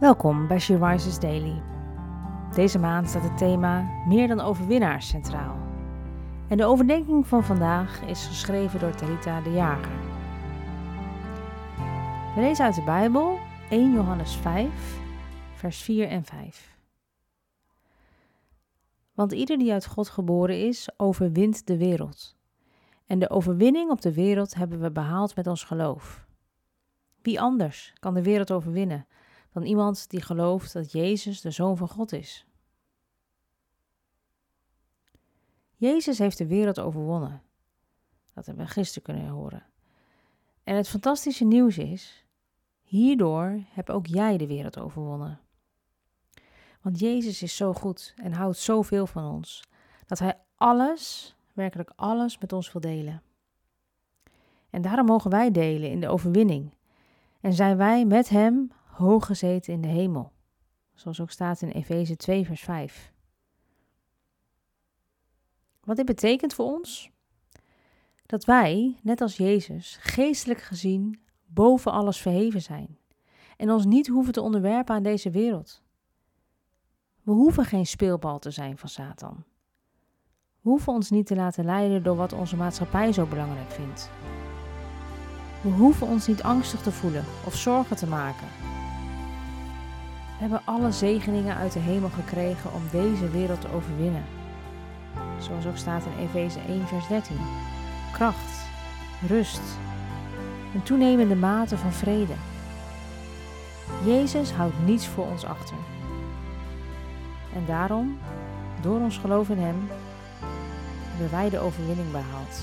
Welkom bij She Rises Daily. Deze maand staat het thema Meer dan overwinnaars centraal. En de overdenking van vandaag is geschreven door Tarita de Jager. We lezen uit de Bijbel 1 Johannes 5, vers 4 en 5. Want ieder die uit God geboren is, overwint de wereld. En de overwinning op de wereld hebben we behaald met ons geloof. Wie anders kan de wereld overwinnen dan iemand die gelooft dat Jezus de Zoon van God is? Jezus heeft de wereld overwonnen. Dat hebben we gisteren kunnen horen. En het fantastische nieuws is, hierdoor heb ook jij de wereld overwonnen. Want Jezus is zo goed en houdt zoveel van ons, dat Hij alles, werkelijk alles, met ons wil delen. En daarom mogen wij delen in de overwinning. En zijn wij met Hem hoog gezeten in de hemel. Zoals ook staat in Efeze 2, vers 5. Wat dit betekent voor ons? Dat wij, net als Jezus, geestelijk gezien boven alles verheven zijn en ons niet hoeven te onderwerpen aan deze wereld. We hoeven geen speelbal te zijn van Satan. We hoeven ons niet te laten leiden door wat onze maatschappij zo belangrijk vindt. We hoeven ons niet angstig te voelen of zorgen te maken. We hebben alle zegeningen uit de hemel gekregen om deze wereld te overwinnen. Zoals ook staat in Efeze 1, vers 13. Kracht, rust, een toenemende mate van vrede. Jezus houdt niets voor ons achter. En daarom, door ons geloof in Hem, hebben wij de overwinning behaald.